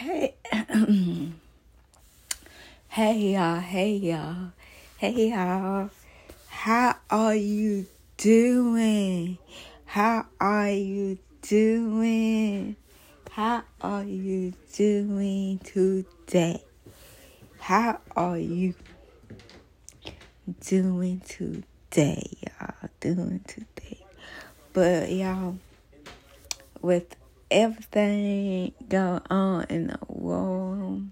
Hey, hey y'all, hey y'all, hey y'all. How are you doing? How are you doing? How are you doing today? How are you doing today, y'all? Doing today. But y'all, with everything going on in the world,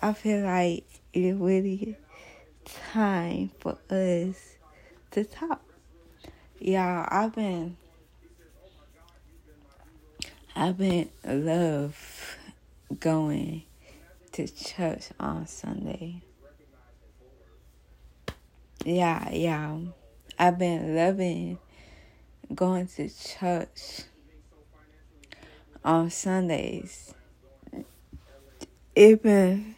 I feel like it's really time for us to talk. Y'all, I've been I've been love going to church on Sunday. Yeah, yeah. I've been loving going to church on Sundays. It been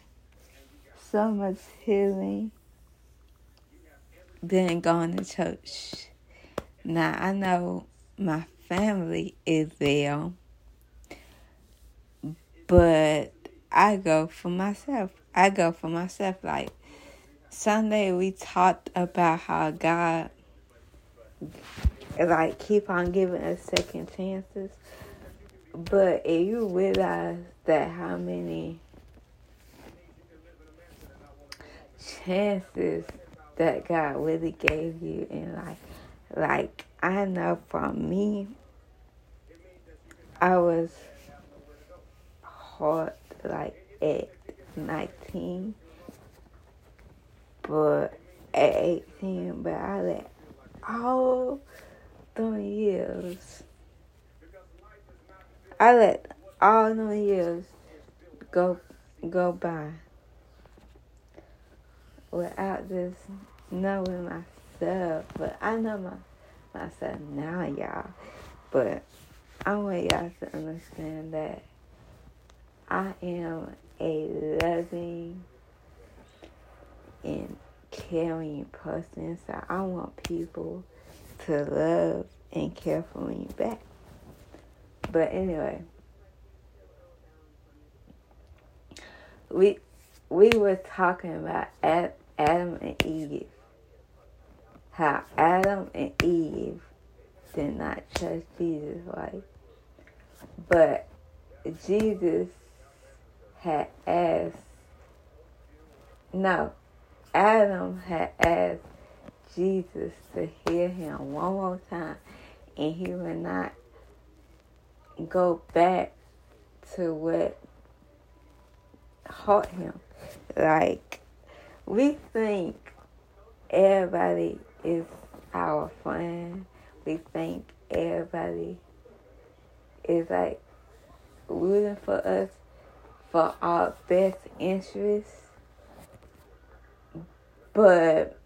so much healing than going to church. Now I know my family is there, but I go for myself. I go for myself. Like Sunday, we talked about how God like keep on giving us second chances. But if you realize that how many chances that God really gave you in life, like I know for me, I was hard like at 19, but at 18, but I let all them years I let all them years go go by without just knowing myself. But I know my myself now, y'all. But I want y'all to understand that I am a loving and caring person. So I want people to love and care for me back. But anyway, we we were talking about Adam and Eve. How Adam and Eve did not trust Jesus, right? But Jesus had asked, no, Adam had asked Jesus to hear him one more time, and he would not go back to what hurt him. Like, we think everybody is our friend. We think everybody is like rooting for us for our best interests. But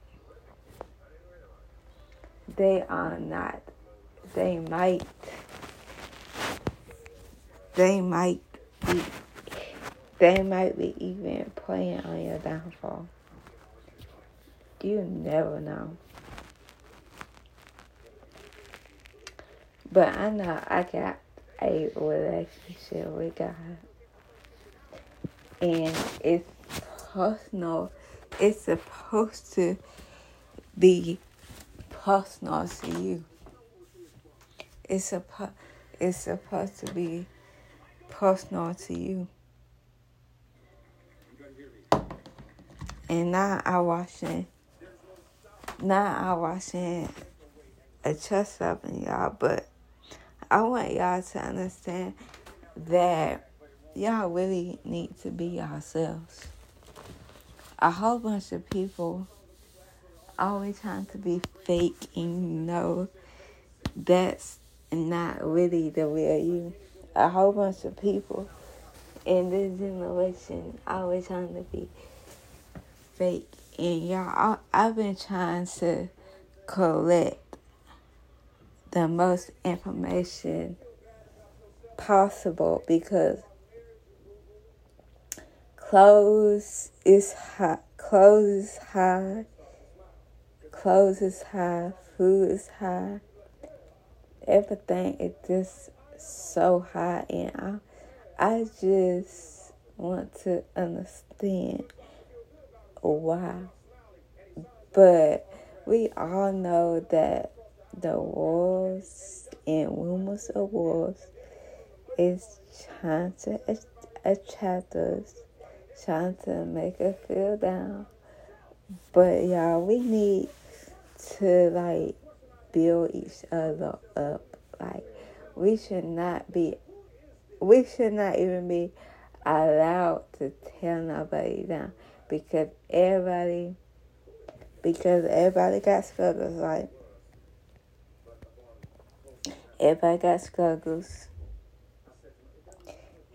they are not. They might they might be they might be even playing on your downfall. You never know. But I know I got a relationship with God. And it's personal. It's supposed to be personal to you. It's supposed it's supposed to be personal to you. And now I watching now I watching a chest trust in y'all, but I want y'all to understand that y'all really need to be yourselves. A whole bunch of people always trying to be fake and you know that's not really the real you a whole bunch of people in this generation always trying to be fake. And y'all, I, I've been trying to collect the most information possible because clothes is high, clothes is high, clothes is high, food is high, everything is just so high and I I just want to understand why. But we all know that the wars and rumors of wars is trying to attract us, trying to make us feel down. But y'all, we need to like build each other up. Like we should not be we should not even be allowed to tear nobody down because everybody because everybody got struggles like everybody got struggles.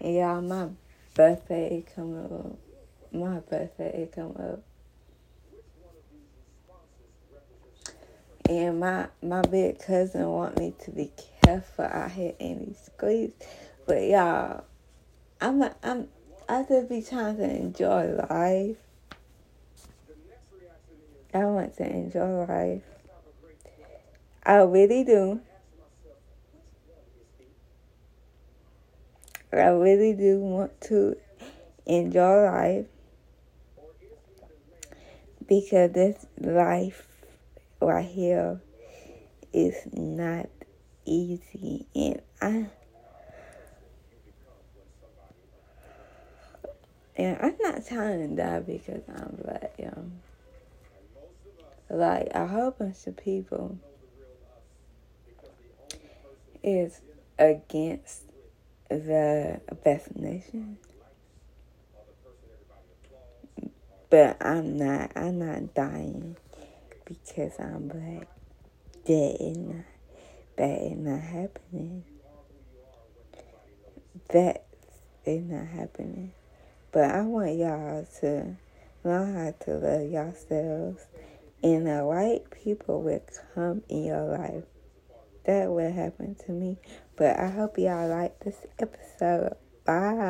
And y'all my birthday is coming up. My birthday is coming up. And my my big cousin want me to be careful out here in but y'all, I'm I'm I just be trying to enjoy life. I want to enjoy life. I really do. I really do want to enjoy life because this life right here is not easy and I And I'm not to die because I'm black, young. Like a whole bunch of people is against the vaccination. But I'm not I'm not dying because I'm black. That is not that is not happening. That is not happening. But I want y'all to learn how to love yourselves, and the right people will come in your life. That will happen to me. But I hope y'all like this episode. Bye.